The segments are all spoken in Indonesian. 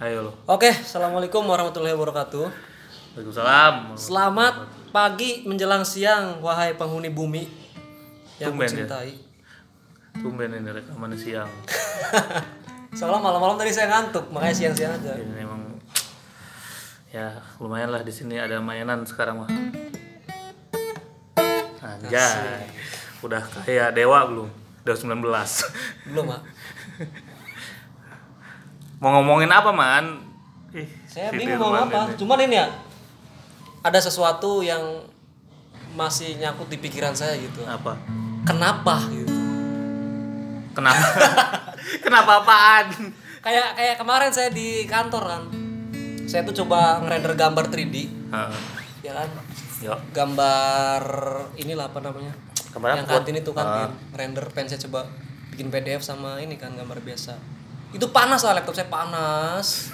Ayo lo. Oke, assalamualaikum warahmatullahi wabarakatuh. Waalaikumsalam. Selamat pagi menjelang siang, wahai penghuni bumi yang Tumben ya? mencintai. Tumben ini rekaman siang. Soalnya malam-malam tadi saya ngantuk, makanya siang-siang aja. Ini memang ya lumayan lah di sini ada mainan sekarang mah. Anjay. Udah kayak dewa belum? Udah 19. Belum, Mak. Mau ngomongin apa, Man? Ih, Saya si bingung mau apa. ini. Cuman ini ya, ada sesuatu yang masih nyangkut di pikiran saya gitu. Apa? Kenapa gitu? Kenapa? Kenapa apaan? Kayak kayak kemarin saya di kantor kan. Saya tuh coba ngerender gambar 3D, Heeh. ya kan? Yuk. Gambar inilah apa namanya? Gambar yang kantin itu kantin. Render pen saya coba bikin PDF sama ini kan gambar biasa. Itu panas lah laptop saya panas.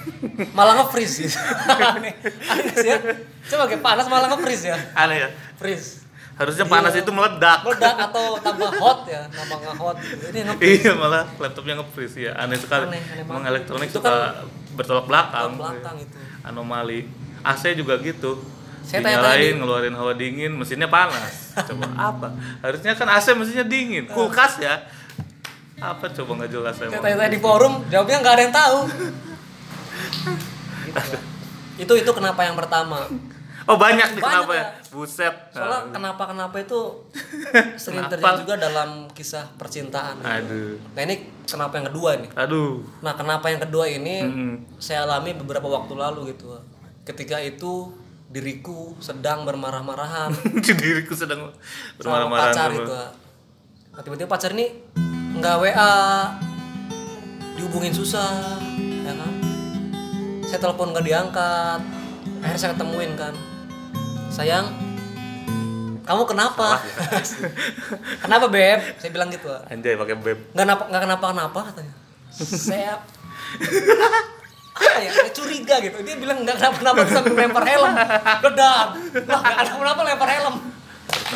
Malah nge-freeze gitu. aneh. Aneh nggak sih ya? Coba kayak panas malah nge-freeze ya. Aneh ya? Freeze. Harusnya panas itu meledak. Meledak atau tambah hot ya, tambah nge-hot gitu. Ini nge iya malah laptopnya nge-freeze ya aneh sekali Aneh, aneh emang elektronik Itu suka kan bertolak belakang belakang itu. anomali AC juga gitu Saya dinyalain di- ngeluarin hawa dingin mesinnya panas coba apa harusnya kan AC mesinnya dingin kulkas ya apa coba nggak jelas Saya emang tanya-tanya di forum, jawabnya nggak ada yang tahu. itu itu kenapa yang pertama. oh banyak nih kenapa ya buset Soalnya kenapa kenapa itu sering terjadi juga dalam kisah percintaan. aduh Nah ini kenapa yang kedua ini? aduh Nah kenapa yang kedua ini Mm-mm. saya alami beberapa waktu lalu gitu. Ketika itu diriku sedang bermarah-marahan diriku sedang sama bermarah-marah pacar itu. Nah, tiba-tiba pacar ini nggak WA, dihubungin susah, ya kan? Saya telepon nggak diangkat, akhirnya saya ketemuin kan, sayang, kamu kenapa? kenapa beb? Saya bilang gitu, anjay pakai beb. Nggak kenapa nggak kenapa kenapa katanya. Saya apa ya? Kayak curiga gitu. Dia bilang nggak kenapa kenapa terus sampai lempar helm. Lah nggak kenapa kenapa lempar helm.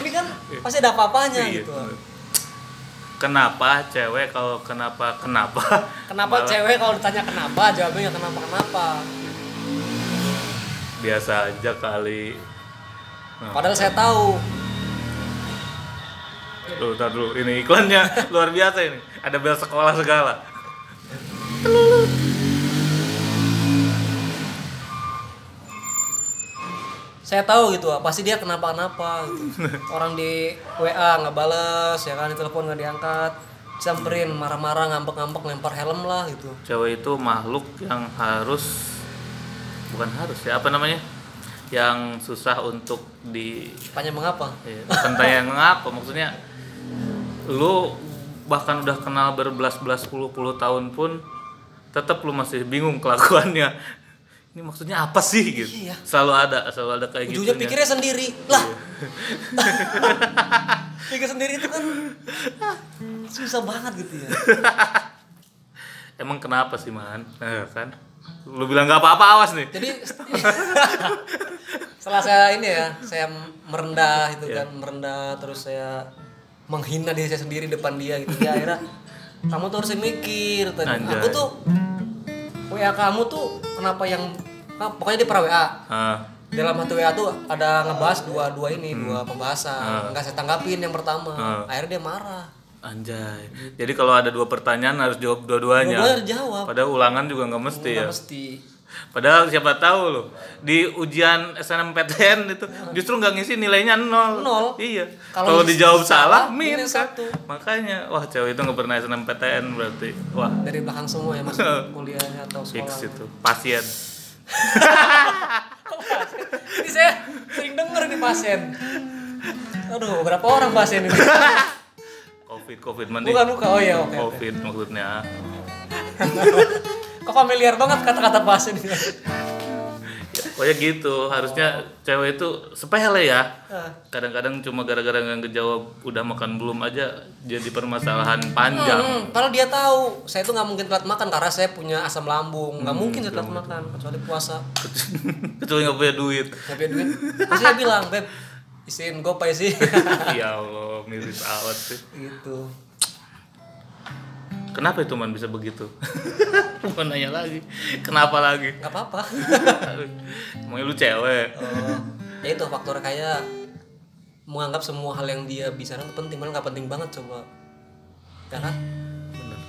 Ini kan pasti ada apa-apanya Iya. gitu kenapa cewek kalau kenapa kenapa Kenapa Malah cewek kalau ditanya kenapa jawabnya kenapa kenapa. biasa aja kali Nah, Padahal saya tahu. Tuh, tar dulu. Ini iklannya luar biasa ini. Ada bel sekolah segala. Saya tahu gitu, pasti dia kenapa kenapa gitu. Orang di WA nggak bales, ya kan di telepon nggak diangkat, samperin marah-marah ngambek-ngambek lempar helm lah gitu. Cewek itu makhluk yang harus bukan harus ya apa namanya? Yang susah untuk di Tanya mengapa? ya, bukan tanya ngapa maksudnya lu bahkan udah kenal berbelas-belas puluh-puluh tahun pun tetap lu masih bingung kelakuannya. Ini maksudnya apa sih gitu? Iya. Selalu ada, selalu ada kayak gitu. Ujungnya pikirnya sendiri lah. Pikir sendiri itu kan susah banget gitu ya. Emang kenapa sih man? Nah, kan? Lu bilang gak apa-apa awas nih. Jadi setelah saya ini ya, saya merendah itu Iya. kan, merendah terus saya menghina diri saya sendiri depan dia gitu. Ya akhirnya kamu tuh harus mikir tadi. Anjay. Aku tuh WA kamu tuh kenapa yang ah, pokoknya dia pernah WA. Ah, Dalam satu WA tuh ada ngebahas dua dua ini, dua pembahasan. Ah. Enggak saya tanggapin yang pertama. Ah. Akhirnya dia marah. anjay. Jadi kalau ada dua pertanyaan harus jawab dua-duanya. Dua-duanya harus jawab. Padahal ulangan juga nggak mesti ya. Nggak mesti. Padahal siapa tahu loh di ujian SNMPTN itu justru nggak ngisi nilainya nol. Nol. Iya. Kalau dijawab salah, salah, min minus satu. Makanya wah cewek itu nggak pernah SNMPTN berarti. Wah Dari belakang semua ya masuk kuliahnya atau fix sekolah. itu pasien. Ini saya sering denger nih pasien. Aduh, berapa orang pasien ini? Covid Covid mending. Bukan bukan. Oh iya, oke. oke. Covid maksudnya. Kok familiar banget kata-kata pasien ini? Pokoknya gitu, harusnya cewek itu sepele ya. Kadang-kadang cuma gara-gara nggak ngejawab udah makan belum aja jadi permasalahan panjang. Hmm, padahal dia tahu saya tuh nggak mungkin telat makan karena saya punya asam lambung. Nggak mungkin saya telat makan kecuali puasa. Kecuali nggak punya duit. Nggak punya duit. Dia bilang, beb, isiin gopay sih. ya Allah, miris amat sih. gitu. Kenapa itu man bisa begitu? Mau nanya lagi. Kenapa lagi? Nggak apa-apa. Mau lu cewek. Oh, ya itu faktor kayak menganggap semua hal yang dia bisa itu penting malah nggak penting banget coba. Ya kan? Bener.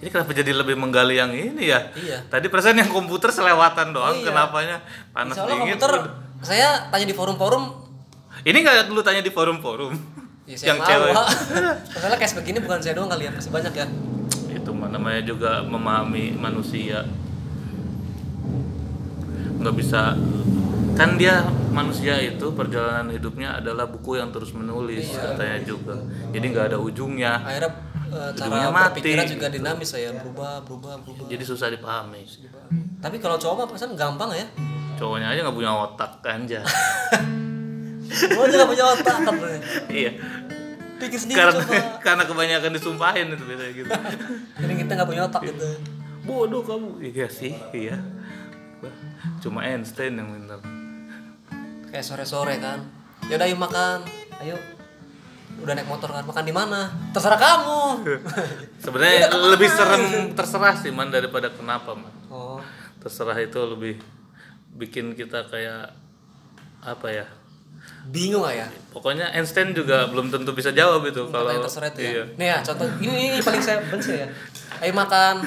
ini kenapa jadi lebih menggali yang ini ya? Iya. Tadi persen yang komputer selewatan doang Iya. kenapanya? Panas soalnya dingin. komputer saya tanya di forum-forum. Ini nggak dulu tanya di forum-forum? Ya yang mau cewek masalah kayak begini bukan saya doang kali ya pasti banyak ya itu namanya juga memahami manusia. Nggak bisa. Kan dia manusia itu perjalanan hidupnya adalah buku yang terus menulis Iya. katanya juga. Jadi nggak ada ujungnya. Akhirnya Hidungnya cara mati. berpikiran juga dinamis saya berubah berubah berubah. Jadi susah dipahami. Tapi kalau cowok mah pesan gampang ya. Cowoknya aja nggak punya otak kan aja Gua juga punya otak katanya. iya Pikir sendiri karena coba. karena kebanyakan disumpahin itu biasanya gitu Jadi kita nggak punya otak gitu. bodoh kamu iya sih iya cuma Einstein yang minta Kayak sore-sore kan. Ya udah ayo makan. Ayo. Udah naik motor kan. Makan di mana? Terserah kamu. sebenarnya lebih serem terserah sih man daripada kenapa man oh. terserah itu lebih bikin kita kayak apa ya Bingung gak ya? pokoknya Einstein juga belum tentu bisa jawab itu Kalau kalau itu ya. iya. Nih ya, contoh ini, ini paling saya benci ya. Ayo makan.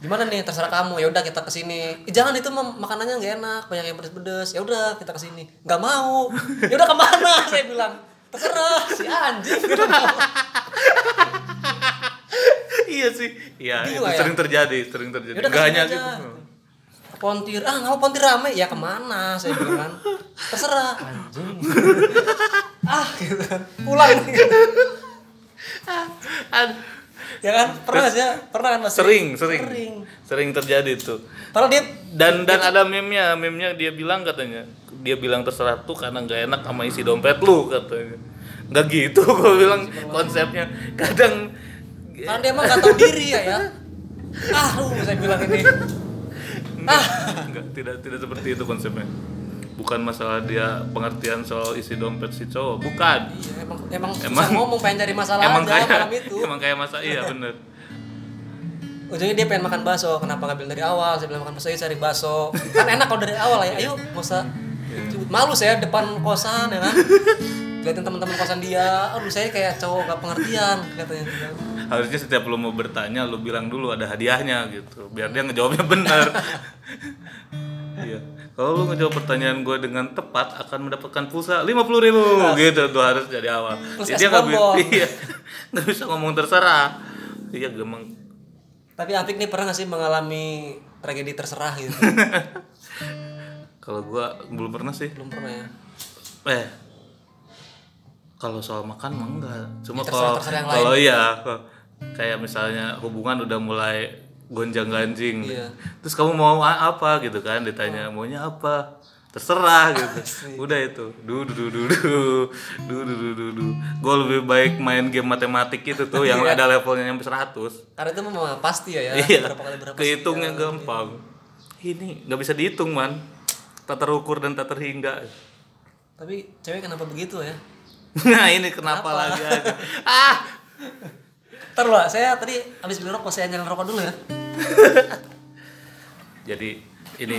Gimana nih? Terserah kamu. Ya udah kita ke sini. Eh, jangan itu makanannya nggak enak, banyak yang pedes-pedes. Ya udah kita ke sini. Nggak mau. Ya udah ke mana? saya bilang. Terserah si anjing. iya sih iya itu ya? sering terjadi sering terjadi Ya nggak hanya aja. gitu Pontir, ah nggak mau pontir rame, ya ke mana? Saya bilang kan, terserah. Anjing. ah gitu kan, pulang. Ad- ya kan, pernah aja, pernah kan mas? sering sering Sering. sering terjadi tuh Padahal dia dan dan ada meme-nya meme-nya dia bilang katanya dia bilang terserah tuh karena nggak enak sama isi dompet lu katanya nggak gitu gue bilang konsepnya kadang Karena dia emang gak tahu diri ya ya. Ah, lu saya bilang ini. Enggak, tidak tidak seperti itu konsepnya. Bukan masalah dia pengertian soal isi dompet si cowok, bukan. iya emang emang, Emang- ngomong pengen cari masalah emang aja kayak malam itu. emang kayak masa iya bener. Ujungnya dia pengen makan bakso, kenapa nggak bilang dari awal? Saya bilang makan bakso, ya cari bakso. Kan enak kalau dari awal ya. Ayo, nggak usah. Malu saya depan kosan ya kan. Liatin teman-teman kosan dia, aduh saya kayak cowok gak pengertian katanya. Harusnya setiap lu mau bertanya lu bilang dulu ada hadiahnya gitu, biar dia ngejawabnya benar. iya. Kalau lu ngejawab pertanyaan gue dengan tepat akan mendapatkan pulsa lima puluh ribu gitu tuh harus jadi awal. Plus Jadi dia nggak bisa, iya, nggak bisa ngomong terserah. Iya, gemeng. Tapi Apik nih pernah gak sih mengalami tragedi terserah gitu? Kalau gua belum pernah sih. Belum pernah ya. Eh, kalau soal makan mah enggak. Cuma Ya, kalau yang kalau iya, kalau kayak misalnya hubungan udah mulai gonjang ganjing, Iya. terus kamu mau apa gitu kan? Ditanya maunya apa? Terserah gitu. Udah itu. Du du du du du du du du du du. Gue lebih baik main game matematik itu tuh yang ada levelnya sampai 100 Karena itu memang pasti ya ya. iya Berapa kali berapa kehitungnya sekian. gampang ini nggak bisa dihitung man tak terukur dan tak terhingga Tapi cewek kenapa begitu ya? nah ini kenapa, lagi aja? Ah! Ntar loh, saya tadi habis beli rokok, saya nyalain rokok dulu ya. jadi ini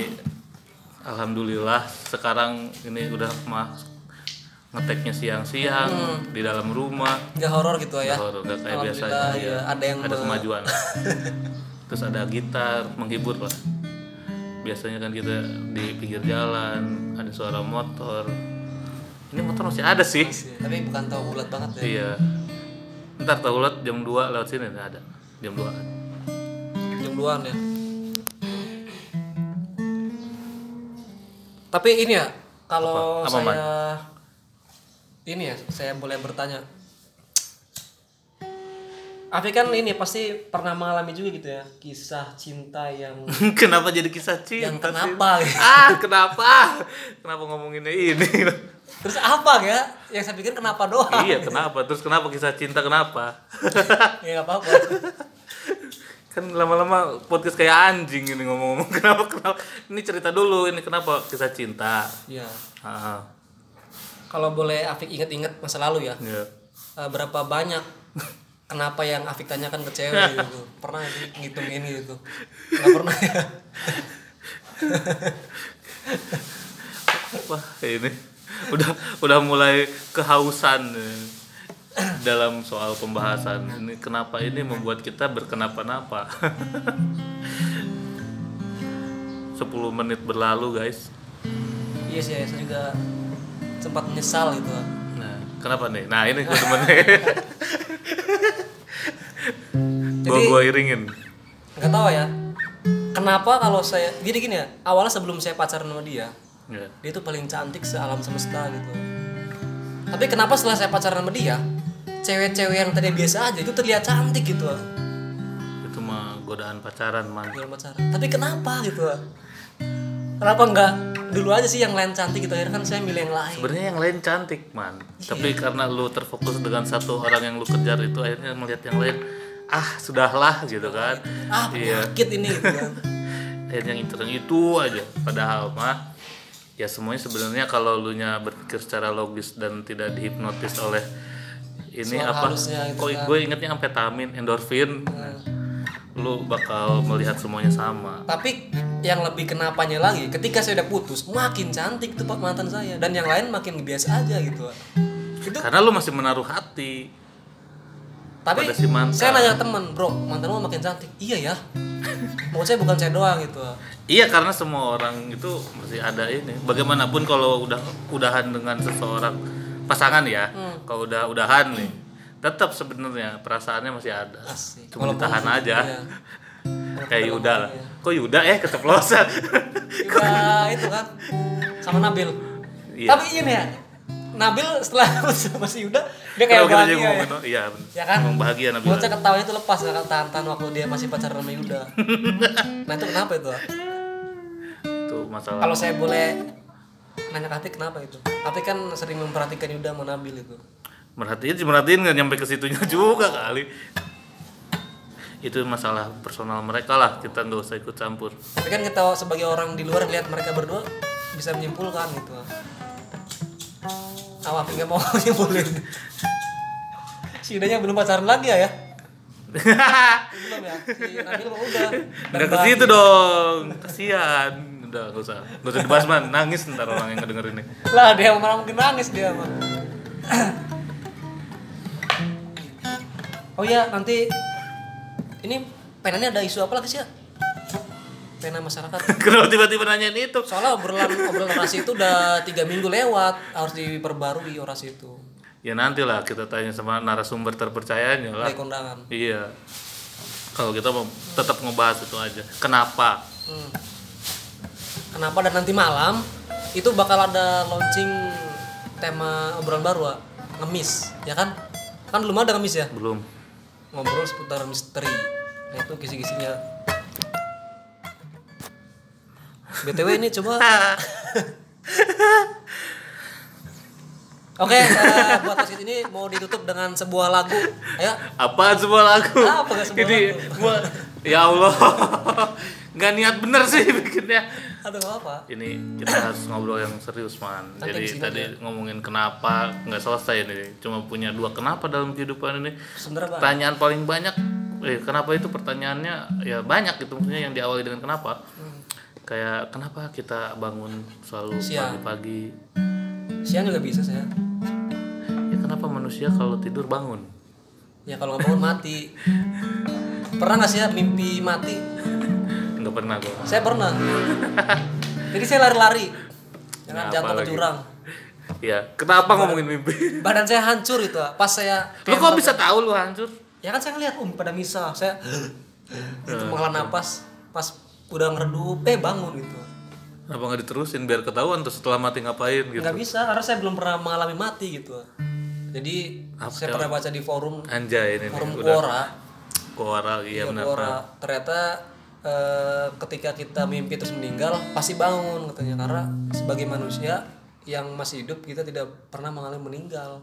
alhamdulillah sekarang ini udah mah ngeteknya siang-siang di dalam rumah. Nggak horor gitu ya. Nggak horor, nggak kayak biasanya ya. Ada yang ada kemajuan. Terus ada gitar menghibur lah. Biasanya kan kita di pinggir jalan ada suara motor ini motor masih ada sih Tapi bukan tahu bulat banget ya. iya ntar tahu liat jam 2 lewat sini ada jam 2 Jam 2 ya. Tapi ini ya, kalau? Apa, Man? saya ini ya, saya boleh bertanya. Afi kan ini pasti pernah mengalami juga gitu ya, kisah cinta yang kenapa jadi kisah cinta yang sih? kenapa gitu. ah kenapa kenapa ngomonginnya ini Terus apa ya? Yang saya pikir kenapa doang? iya kenapa? Terus kenapa kisah cinta kenapa? Ya nggak apa-apa. kan lama-lama podcast kayak anjing ini ngomong-ngomong. Kenapa kenapa? Ini cerita dulu ini kenapa kisah cinta? Iya. ah Kalau boleh Afik inget-inget masa lalu ya, ya eh, berapa banyak kenapa yang Afik tanyakan ke cewek gitu. Pernah ngitungin gitu. Nggak pernah ya. Wah ini udah udah mulai kehausan eh, dalam soal pembahasan ini. Kenapa ini membuat kita berkenapa-napa? 10 menit berlalu guys. Iya sih saya juga sempat menyesal gitu. Nah kenapa nih? Nah ini gue temen Jadi- gua iringin. nggak tahu ya kenapa kalau saya jadi gini ya awalnya sebelum saya pacaran sama dia ya. dia tuh paling cantik sealam semesta gitu. Tapi kenapa setelah saya pacaran sama dia cewek-cewek yang tadi biasa aja itu terlihat cantik gitu itu mah godaan pacaran man. Dalam pacaran. Tapi kenapa gitu kenapa nggak dulu aja sih yang lain cantik gitu. Akhirnya kan saya milih yang lain. Sebenarnya yang lain cantik man. Tapi karena lu terfokus dengan satu orang yang lu kejar itu akhirnya melihat yang lain ah sudahlah gitu kan. Ah iya. penyakit ini gitu kan. Akhirnya yang itu yang itu aja. Padahal mah ya semuanya sebenarnya kalau lu nya berpikir secara logis dan tidak dihipnotis oleh ini Suara apa? gitu kok kan. gue ingetnya amfetamin endorfin. Lu bakal melihat semuanya sama. Tapi yang lebih kenapanya lagi ketika saya udah putus makin cantik tuh pak mantan saya. Dan yang lain makin biasa aja gitu itu karena lu masih menaruh hati tapi si saya nanya temen bro mantan lu makin cantik iya ya mau saya bukan saya doang gitu Iya karena semua orang itu masih ada ini. Bagaimanapun kalau udah udahan dengan seseorang pasangan ya, Hmm. kalau udah udahan nih, tetap sebenarnya perasaannya masih ada. Asik. Cuma Walaupun- ditahan aja. iya. Kayak Yuda lah. Kok Yuda eh keceplosan. Yuda itu kan sama Nabil Iya. tapi ini ya Nabil setelah sama si Yuda dia kayak bahagia ya. ngomongin itu? Iya. Ya kan? Emang bahagia Nabi. Bocah ketawanya tuh lepas gak tahan-tahan waktu dia masih pacaran sama Yuda. nah itu kenapa itu? Itu masalah. Kalau saya boleh nanya ke Atik kenapa itu? Atik kan sering memperhatikan Yuda sama Nabil itu. merhatiin sih merhatiin nggak nyampe ke situnya juga kali. Itu masalah personal mereka lah, kita nggak usah ikut campur. Tapi kan kita sebagai orang di luar lihat mereka berdua bisa menyimpulkan gitu. Awak nggak mau nyimpulin. Si Yudanya belum pacaran lagi ya ya? belum ya? Si Nabil mah udah. Nggak ke situ dong, kasihan. Udah nggak usah, nggak usah dibahas man, nangis ntar orang yang ngedenger ini. Lah dia malah mungkin nangis dia mah. oh iya nanti ini penanya ada isu apa lagi sih ya? Pena masyarakat. Kenapa tiba-tiba nanyain itu? Soalnya obrolan obrolan orasi itu udah tiga minggu lewat harus diperbarui orasi itu. Ya nanti lah kita tanya sama narasumber terpercayanya lah. Kondangan. Iya. Kalau kita mau tetap ngebahas itu aja. Kenapa? Hmm. Kenapa dan nanti malam itu bakal ada launching tema obrolan baru, Wak. ngemis, ya kan? Kan belum ada ngemis ya? Belum. ngobrol seputar misteri nah itu kisi-kisinya btw ini coba Oke, eh, buat podcast ini mau ditutup dengan sebuah lagu. Ayo, Apaan sebuah lagu? Apa nggak sebuah Ini lagu? gua ya Allah. Nggak niat bener sih bikinnya. aduh apa? Ini kita harus ngobrol yang serius man. Nanti Jadi tadi ngomongin kenapa nggak selesai ini. Cuma punya dua kenapa dalam kehidupan ini. Sebenarnya Bang. Pertanyaan paling banyak, eh kenapa itu pertanyaannya ya banyak gitu maksudnya yang diawali dengan kenapa. Kayak kenapa kita bangun selalu pagi-pagi? Siang juga bisa saya. Ya kenapa manusia kalau tidur bangun? Ya kalau nggak bangun mati. Pernah nggak sih ya mimpi mati? Nggak pernah gua. Saya pernah. Jadi saya lari-lari. Kan, Kenapa jatuh ke jurang. Ya, kenapa ngomongin mimpi? Badan saya hancur itu. Pas saya Lu kok bisa tahu lu hancur? Ya kan saya ngeliat um pada misa, saya itu menghela napas pas udah ngeredup, eh bangun gitu. Kenapa nggak diterusin biar ketahuan terus setelah mati ngapain gitu? Nggak bisa karena saya belum pernah mengalami mati gitu. Jadi Apa saya ya? pernah baca di forum Anjay ini forum Quora, Quora iya benar. Quora ternyata eh, ketika kita mimpi terus meninggal pasti bangun katanya karena sebagai manusia yang masih hidup kita tidak pernah mengalami meninggal.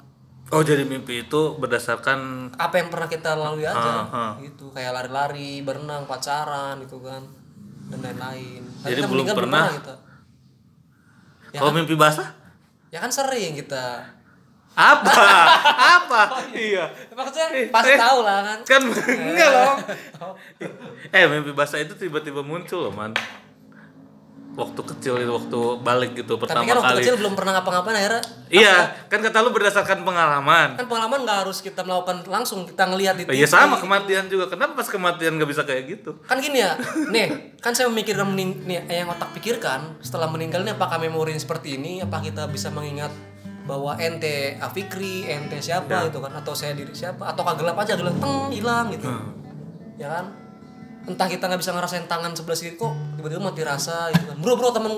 Oh jadi mimpi itu berdasarkan Apa yang pernah kita lalui aja Ah, ah. gitu kayak lari-lari, berenang, pacaran gitu kan dan lain-lain. Jadi kan belum pernah. kita. Ya kalau mimpi basah? Ya kan sering kita. apa apa iya maksudnya Eh, pasti eh. tahu lah kan kan enggak loh eh mimpi basah itu tiba-tiba muncul loh man waktu kecil itu waktu balik gitu tapi pertama kan waktu kali. kecil belum pernah ngapa-ngapain akhirnya. Iya kan kata lu berdasarkan pengalaman. Kan pengalaman nggak harus kita melakukan langsung kita ngelihat di Iya sama kematian juga. Kenapa pas kematian nggak bisa kayak gitu? kan gini ya nih kan saya memikirkan mening nih yang otak pikirkan setelah meninggal ini apakah memori seperti ini apa kita bisa mengingat bahwa ente Afikri ente siapa gitu kan atau saya diri siapa atau gelap aja gelap teng hilang gitu. Ya kan entah kita nggak bisa ngerasain tangan sebelah kiri kok tiba-tiba mati rasa gitu kan. Bro bro temen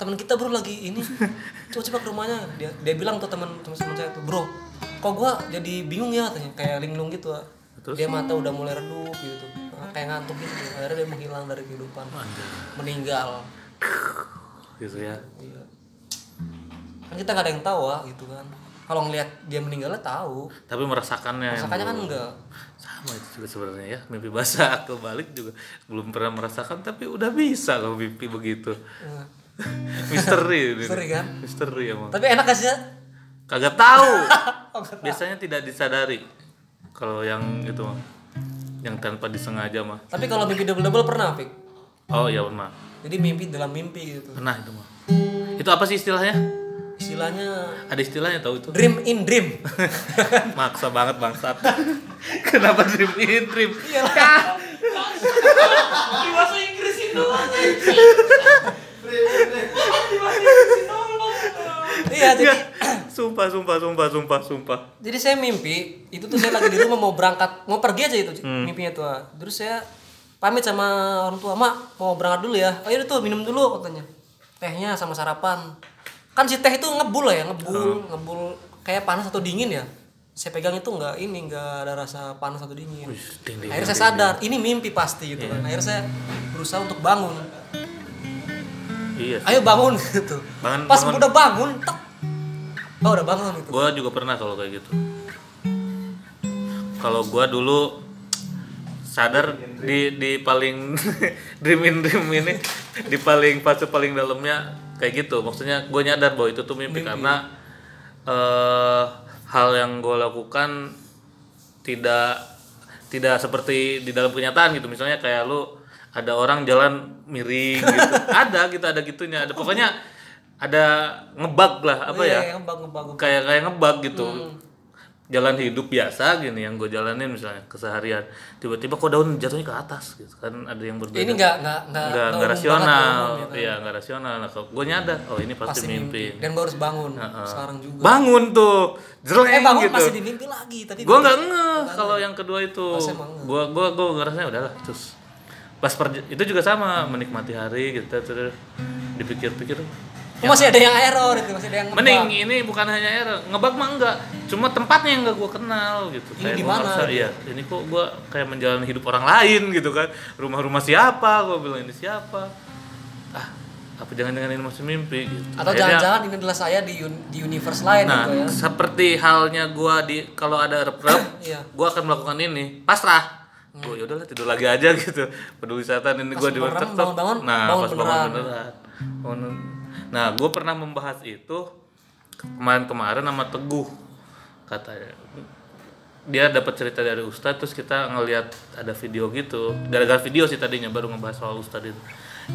temen kita bro lagi ini. Coba coba ke rumahnya. Dia dia bilang tuh temen temen saya tuh bro kok gua jadi bingung ya katanya kayak linglung gitu ah. Terus? dia mata udah mulai redup gitu Nah, kayak ngantuk gitu. Akhirnya dia menghilang dari kehidupan. Meninggal. Gitu ya. iya. Kan kita nggak ada yang tahu ah gitu kan kalau ngelihat dia meninggalnya tahu Tapi merasakannya yang makanya kan enggak sama itu juga sebenarnya ya. Mimpi basah aku balik juga belum pernah merasakan tapi udah bisa kalau mimpi begitu. Misteri ini. Misteri kan? Misteri emang. tapi enak ya? Kagak tahu. Oh. Biasanya tidak disadari. Kalau yang itu mah. Yang tanpa disengaja mah. tapi kalau mimpi double double pernah Fik? Oh iya pernah. jadi mimpi dalam mimpi gitu Pernah itu mah. Itu apa sih istilahnya? Istilahnya Ada istilahnya tahu itu? dream in dream Maksa banget bangsat. Kenapa dream in dream? Iya di bahasa Inggris itu iya jadi sumpah, sumpah, sumpah, sumpah, sumpah. jadi saya mimpi itu tuh saya lagi di rumah mau berangkat mau pergi aja itu Hmm. mimpinya tuh terus saya pamit sama orang tua mak mau berangkat dulu ya oh tuh minum dulu katanya tehnya sama sarapan kan si teh itu ngebul lah ya ngebul Hmm. ngebul kayak panas atau dingin ya saya pegang itu nggak ini nggak ada rasa panas atau dingin Wih, ding, ding, akhirnya ding, saya sadar ini mimpi pasti gitu Iya. kan akhirnya saya berusaha untuk bangun Iya. ayo bangun gitu Bangun, pas bangun. udah bangun tek oh udah bangun gitu Gua juga pernah kalau kayak gitu. Kalau gua dulu sadar di di paling dream in dream ini di paling fase paling dalamnya kayak gitu. Maksudnya gue nyadar bahwa itu tuh mimpi, karena eh hal yang gue lakukan tidak tidak seperti di dalam kenyataan gitu. Misalnya kayak lu ada orang jalan miring gitu. ada gitu ada gitunya. Ada pokoknya ada ngebug lah apa ya? Iya, ngebag ngebag kayak kayak ngebug gitu jalan hidup biasa gini yang gue jalanin misalnya keseharian. Tiba-tiba kok daun jatuhnya ke atas gitu kan. Ada yang berbeda. Ini nggak nggak nggak rasional. ya kan? iya nggak rasional. Nah, gue nyadar oh ini pasti, pasti mimpi, mimpi dan gue harus bangun sekarang juga. Bangun tuh. Jelek eh bangun gitu. di mimpi lagi. Tadi gue nggak ngeh kalau yang kedua itu. Gue gue gue ngerasanya udahlah terus pas perj- itu juga sama menikmati hari gitu terus dipikir-pikir Oh, masih ada yang error itu masih ada yang ngebug. Mending ini bukan hanya error, ngebug mah enggak. Cuma tempatnya yang enggak gua kenal gitu. Ini Kayak di mana? Iya, ini kok gua kayak menjalani hidup orang lain gitu kan. Rumah-rumah siapa? Gua bilang ini siapa? Ah, apa jangan-jangan ini masih mimpi gitu. atau jangan-jangan ini adalah saya di un- di universe lain Nah, gitu ya seperti halnya gua di kalau ada rep-rep, Iya. gua akan melakukan ini. Pasrah. Gua yaudahlah tidur lagi aja gitu. Peduli setan ini gua di merem, tetep. bangun-bangun, Nah, bangun pas bangun beneran. beneran. Bangun- Nah, gue pernah membahas itu kemarin-kemarin sama Teguh. Katanya dia dapat cerita dari Ustadz terus kita ngelihat ada video gitu. Gara-gara video sih tadinya baru ngebahas soal Ustadz itu.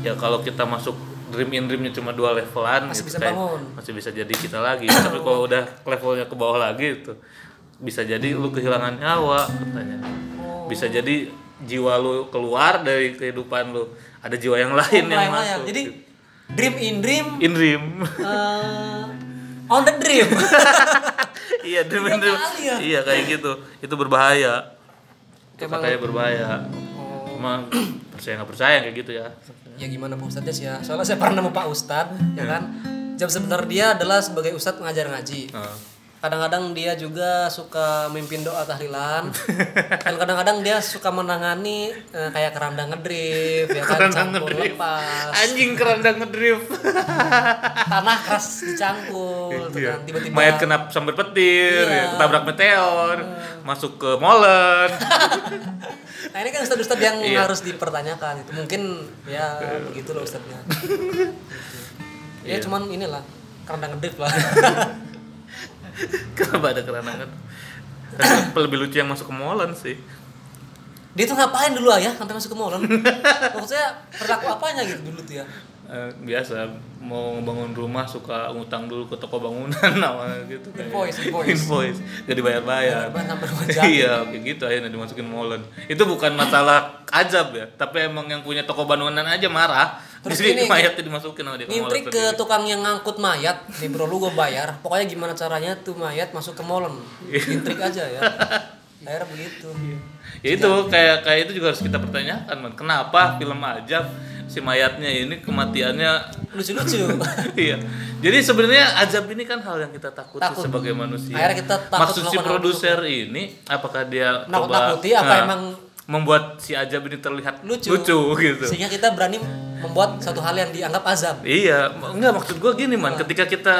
Ya kalau kita masuk dream in dreamnya cuma dua levelan Masih gitu, bisa bangun. masih bisa jadi kita lagi. Tapi kalau udah levelnya ke bawah lagi itu bisa jadi lu kehilangan nyawa katanya. Bisa jadi jiwa lu keluar dari kehidupan lu. Ada jiwa yang lain yang Mulai-mulai ya. masuk jadi dream in dream. In dream. Eh, on the dream. Iya dream in dream. ya. iya kayak gitu. Itu berbahaya. Itu Emang- katanya berbahaya. Oh. cuma percaya nggak percaya kayak gitu ya. Ya gimana Pak Ustadznya sih ya? Soalnya saya pernah nemu Pak Ustadz ya kan? Jam sebentar dia adalah sebagai Ustadz mengajar ngaji. Nah, kadang-kadang dia juga suka mimpin doa tahlilan dan kadang-kadang dia suka menangani eh, kayak keranda ngedrift ya kan Keranda campur ngedrift. lepas anjing keranda ngedrift tanah keras dicangkul tuh Iya. kan tiba-tiba mayat kena sambar petir Iya. ya, ketabrak meteor masuk ke molen nah ini kan ustadz-ustadz yang Iya. harus dipertanyakan itu mungkin ya begitu loh ustadznya ya Iya. cuman inilah keranda ngedrift lah Kenapa ada keranangan? Tapi lebih lucu yang masuk ke molen sih. Dia tuh ngapain dulu ayah sampai masuk ke molen? Maksudnya perilaku apanya gitu dulu tuh ya? Eh, biasa mau ngebangun rumah suka ngutang dulu ke toko bangunan nama gitu kayak Invoice, invoice. invoice gak dibayar bayar iya kayak gitu akhirnya dimasukin molen itu bukan masalah ajab ya tapi emang yang punya toko bangunan aja marah Terus jadi ini, mayatnya dimasukin sama dia Ngintrik ke sendiri. tukang yang ngangkut mayat, nih bro lu gue bayar. Pokoknya gimana caranya tuh mayat masuk ke molen. Ngintrik aja ya. Akhirnya begitu. ya itu kayak kayak itu juga harus kita pertanyakan man kenapa film ajab si mayatnya ini kematiannya Lucu-lucu. iya jadi sebenarnya azab ini kan hal yang kita takuti Takut. sebagai manusia Akhirnya kita takut maksud si produser ini apakah dia Nakut-nakuti apa nah, emang- membuat si azab ini terlihat Lucu. lucu, gitu Sehingga kita berani membuat satu hal yang dianggap azab. iya enggak maksud gua gini man ketika kita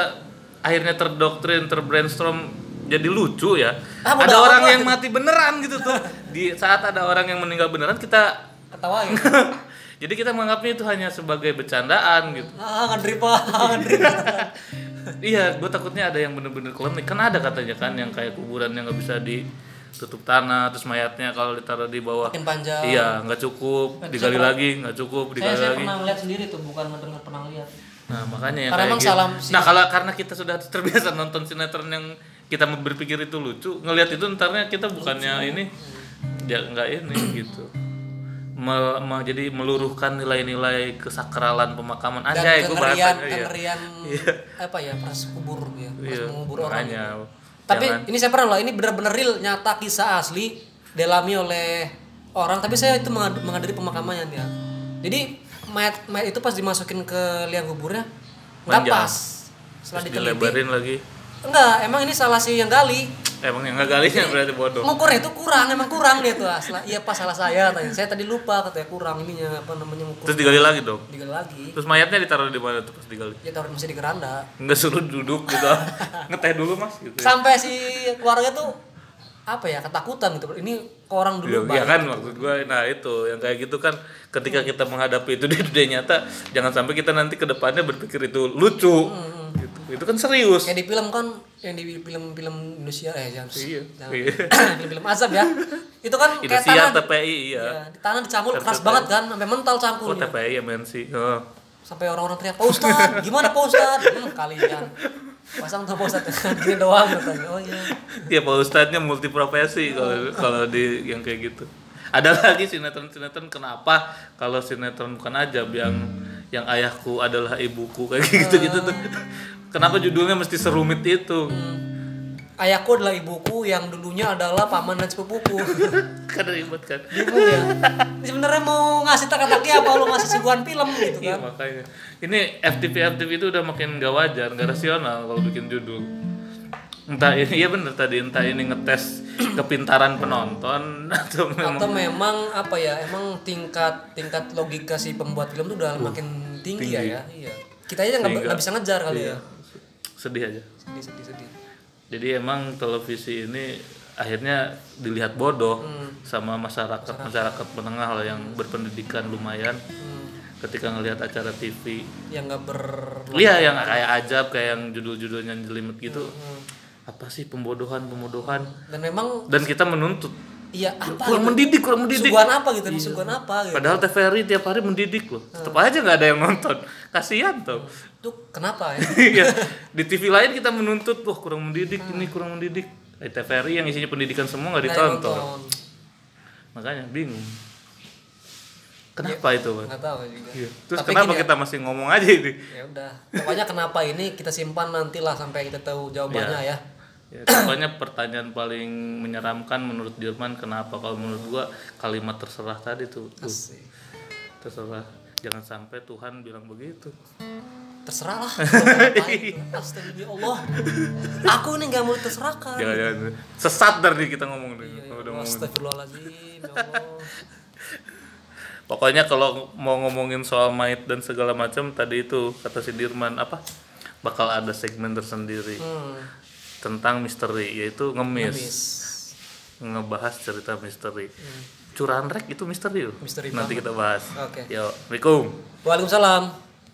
akhirnya terdoktrin terbrainstorm jadi lucu ya Ah, ada orang yang mati beneran gitu tuh di saat ada orang yang meninggal beneran kita Ketawain. jadi kita menganggapnya itu hanya sebagai bercandaan gitu ah, ngandri pak, ngandri. Iya, gue takutnya ada yang bener-bener klinik. Kan ada katanya kan yang kayak kuburan yang nggak bisa ditutup tanah, terus mayatnya kalau ditaruh di bawah. Makin panjang. Iya, nggak cukup, digali saya lagi, nggak cukup, Saya, digali saya lagi. pernah lihat sendiri tuh, bukan mendengar pernah lihat. Nah, makanya yang Karena kayak gitu. salam Nah, kalau karena kita sudah terbiasa nonton sinetron yang kita berpikir itu lucu, ngelihat itu entarnya kita bukannya ini ya nggak ini gitu. Me- me- jadi meluruhkan nilai-nilai kesakralan pemakaman aja gue kengerian, bahasanya ya. apa ya, proses kubur ya, proses Iya, mengubur orang. makanya. Tapi Jangan- ini saya pernah loh, ini benar-benar real nyata kisah asli dialami oleh orang. Tapi saya itu menghadiri pemakamannya ya. Jadi mayat mayat itu pas dimasukin ke liang kuburnya nggak pas. Setelah diteliti, dilebarin lagi. enggak. Emang ini salah si yang gali. Emang yang galinya berarti bodoh. Ngukurnya itu kurang, emang kurang dia tuh. Asla, iya pas salah saya katanya. Saya tadi lupa katanya kurang ininya apa namanya ngukur. Terus digali lagi dong. digali lagi. Terus mayatnya ditaruh di mana tuh pas digali? Ya taruh masih di keranda. Nggak suruh duduk gitu. Ngeteh dulu mas gitu. ya. Sampai si keluarga tuh apa ya ketakutan gitu. Ini ke orang dulu iya baik. kan maksud gue nah itu yang kayak gitu kan ketika kita menghadapi itu di dunia nyata jangan sampai kita nanti ke depannya berpikir itu lucu gitu. Itu kan serius Kayak di film kan yang di film-film Indonesia eh jangan Iya. jangan- Iya. film-film azab ya. Itu kan kayak Indonesia tanah TPI iya ya, di tanah dicangkul keras TPI. banget kan sampai mental oh cangkulnya. TPI MNC oh. Sampai orang-orang teriak, "Pak Ustad, gimana Pak Ustad?" Hmm, kalian. Pasang tuh Pak Ustad gini doang katanya. Oh iya. ya Pak Ustadznya multi profesi kalau kalau di yang kayak gitu ada lagi sinetron-sinetron kenapa kalau sinetron bukan ajab yang yang ayahku adalah ibuku kayak gitu gitu tuh kenapa judulnya mesti serumit itu Ayahku adalah ibuku yang dulunya adalah paman dan sepupuku. kan ribet kan Bingung ya. Sebenarnya mau ngasih teka-teki apa lu ngasih suguhan film gitu Iya kan. makanya. Ini FTV FTV itu udah makin gak wajar, gak rasional kalau bikin judul. Entah ini iya bener tadi entah ini ngetes kepintaran penonton atau memang Atau memang apa ya? Emang tingkat tingkat logika si pembuat film tuh udah makin tinggi, ya ya. Iya. Kita aja nggak bisa ngejar kali Iya. ya. Sedih aja. Sedih sedih sedih. Jadi emang televisi ini akhirnya dilihat bodoh Hmm. sama masyarakat masyarakat menengah lah yang berpendidikan lumayan Hmm. ketika ngelihat acara TV. Yang nggak ber Iya yang kayak ajab kayak yang judul-judulnya jelimet gitu. Hmm. Apa sih pembodohan pembodohan dan memang dan kita menuntut iya apa kurang gitu? mendidik kurang mendidik Suguhan apa gitu? Suguhan apa gitu? padahal TVRI tiap hari mendidik loh tetap aja nggak ada yang nonton kasihan tuh Itu kenapa ya? Iya. di TV lain kita menuntut wah kurang mendidik ini kurang mendidik eh, TVRI yang isinya pendidikan semua nggak ditonton nonton. makanya bingung kenapa itu Pak? Nggak tahu juga. Iya. terus Tapi kenapa ya, kita masih ngomong aja ini ya udah pokoknya kenapa ini kita simpan nantilah sampai kita tahu jawabannya ya ya, pokoknya pertanyaan paling menyeramkan menurut Dirman kenapa? Kalau menurut gua kalimat terserah tadi tuh. Tuh, terserah. Jangan sampai Tuhan bilang begitu. Terserah lah. Astagfirullah. Aku ini nggak mau terserahkan. Jangan jangan. Sesat dari kita ngomong nih. Iya, udah ngomong. Astagfirullahaladzim ya Allah. Pokoknya kalau mau ngomongin soal mayat dan segala macam tadi itu kata si Dirman apa? Bakal ada segmen tersendiri. Hmm. Tentang misteri yaitu ngemis, Ngemis. ngebahas cerita misteri. Curahan rek itu misteri loh Misteri nanti banget. kita bahas. Oke. yo assalamualaikum. Waalaikumsalam